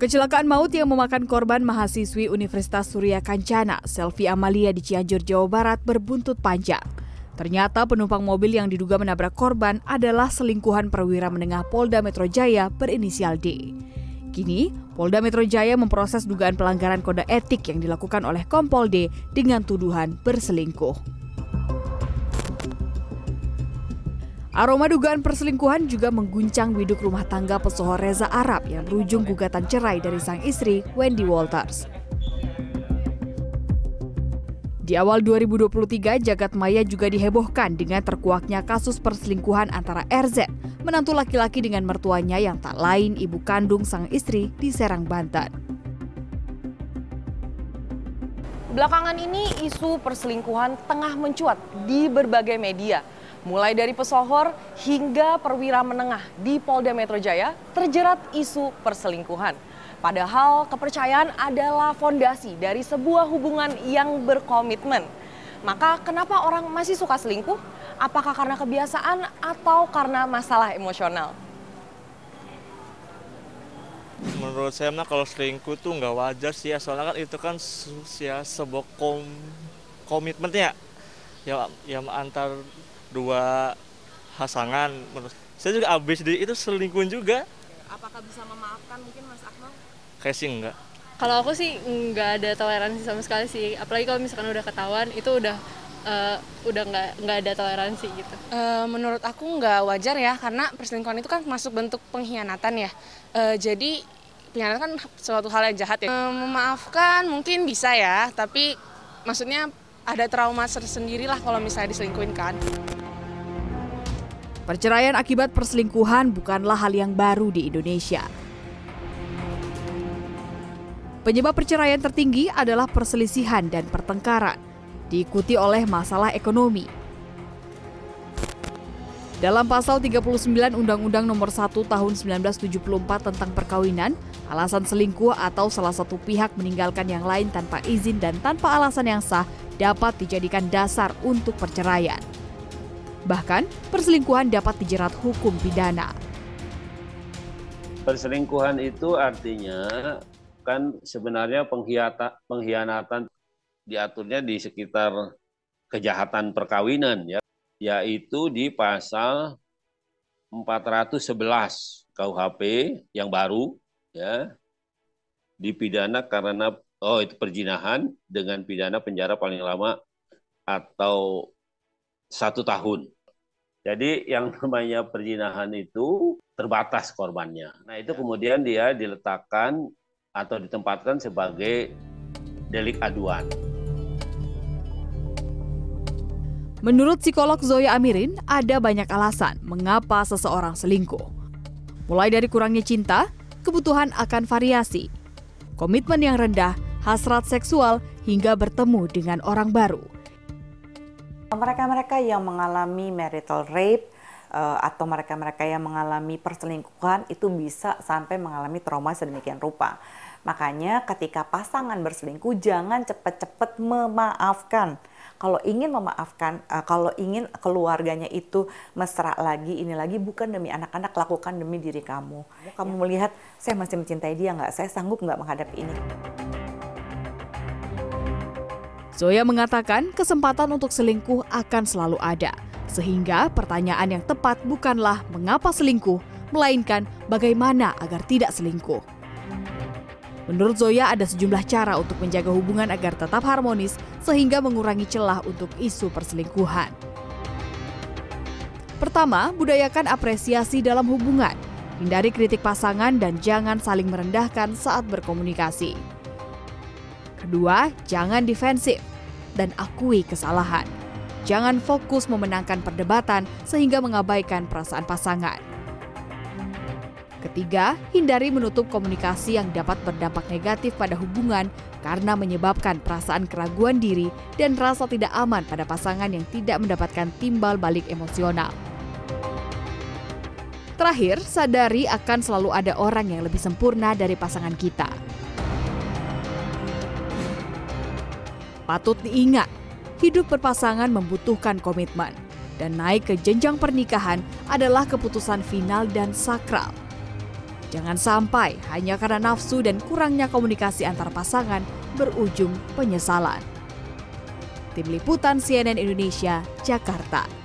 Kecelakaan maut yang memakan korban mahasiswi Universitas Surya Kancana, Selvi Amalia di Cianjur, Jawa Barat berbuntut panjang. Ternyata penumpang mobil yang diduga menabrak korban adalah selingkuhan perwira menengah Polda Metro Jaya berinisial D. Kini, Polda Metro Jaya memproses dugaan pelanggaran kode etik yang dilakukan oleh Kompol D dengan tuduhan berselingkuh. Aroma dugaan perselingkuhan juga mengguncang biduk rumah tangga pesohor Reza Arab yang berujung gugatan cerai dari sang istri Wendy Walters. Di awal 2023, jagat maya juga dihebohkan dengan terkuaknya kasus perselingkuhan antara RZ, menantu laki-laki dengan mertuanya yang tak lain ibu kandung sang istri di Serang, Banten. Belakangan ini isu perselingkuhan tengah mencuat di berbagai media mulai dari pesohor hingga perwira menengah di Polda Metro Jaya terjerat isu perselingkuhan. Padahal kepercayaan adalah fondasi dari sebuah hubungan yang berkomitmen. Maka kenapa orang masih suka selingkuh? Apakah karena kebiasaan atau karena masalah emosional? Menurut saya mah kalau selingkuh tuh nggak wajar sih ya, soalnya kan itu kan ya sebuah kom komitmennya ya yang antar dua pasangan menurut saya juga abis di itu selingkuh juga. Apakah bisa memaafkan mungkin Mas Akmal? Kayak sih enggak. Kalau aku sih nggak ada toleransi sama sekali sih. Apalagi kalau misalkan udah ketahuan itu udah uh, udah nggak nggak ada toleransi gitu. Uh, menurut aku nggak wajar ya karena perselingkuhan itu kan masuk bentuk pengkhianatan ya. Uh, jadi pengkhianatan kan suatu hal yang jahat ya. Uh, memaafkan mungkin bisa ya tapi maksudnya ada trauma tersendiri lah kalau misalnya diselingkuhin kan. Perceraian akibat perselingkuhan bukanlah hal yang baru di Indonesia. Penyebab perceraian tertinggi adalah perselisihan dan pertengkaran, diikuti oleh masalah ekonomi. Dalam pasal 39 Undang-Undang Nomor 1 Tahun 1974 tentang perkawinan, alasan selingkuh atau salah satu pihak meninggalkan yang lain tanpa izin dan tanpa alasan yang sah dapat dijadikan dasar untuk perceraian. Bahkan, perselingkuhan dapat dijerat hukum pidana. Perselingkuhan itu artinya kan sebenarnya pengkhianatan diaturnya di sekitar kejahatan perkawinan ya, yaitu di pasal 411 KUHP yang baru ya dipidana karena oh itu perjinahan dengan pidana penjara paling lama atau satu tahun. Jadi yang namanya perzinahan itu terbatas korbannya. Nah itu kemudian dia diletakkan atau ditempatkan sebagai delik aduan. Menurut psikolog Zoya Amirin, ada banyak alasan mengapa seseorang selingkuh. Mulai dari kurangnya cinta, kebutuhan akan variasi, komitmen yang rendah, hasrat seksual, hingga bertemu dengan orang baru. Mereka-mereka yang mengalami marital rape uh, atau mereka-mereka yang mengalami perselingkuhan itu bisa sampai mengalami trauma sedemikian rupa. Makanya ketika pasangan berselingkuh jangan cepat-cepat memaafkan. Kalau ingin memaafkan, uh, kalau ingin keluarganya itu mesra lagi, ini lagi bukan demi anak-anak, lakukan demi diri kamu. Kamu melihat saya masih mencintai dia nggak, saya sanggup nggak menghadapi ini. Zoya mengatakan kesempatan untuk selingkuh akan selalu ada. Sehingga pertanyaan yang tepat bukanlah mengapa selingkuh, melainkan bagaimana agar tidak selingkuh. Menurut Zoya ada sejumlah cara untuk menjaga hubungan agar tetap harmonis sehingga mengurangi celah untuk isu perselingkuhan. Pertama, budayakan apresiasi dalam hubungan. Hindari kritik pasangan dan jangan saling merendahkan saat berkomunikasi. Kedua, jangan defensif dan akui kesalahan. Jangan fokus memenangkan perdebatan sehingga mengabaikan perasaan pasangan. Ketiga, hindari menutup komunikasi yang dapat berdampak negatif pada hubungan karena menyebabkan perasaan keraguan diri dan rasa tidak aman pada pasangan yang tidak mendapatkan timbal balik emosional. Terakhir, sadari akan selalu ada orang yang lebih sempurna dari pasangan kita. Patut diingat, hidup berpasangan membutuhkan komitmen, dan naik ke jenjang pernikahan adalah keputusan final dan sakral. Jangan sampai hanya karena nafsu dan kurangnya komunikasi antar pasangan berujung penyesalan. Tim Liputan CNN Indonesia, Jakarta.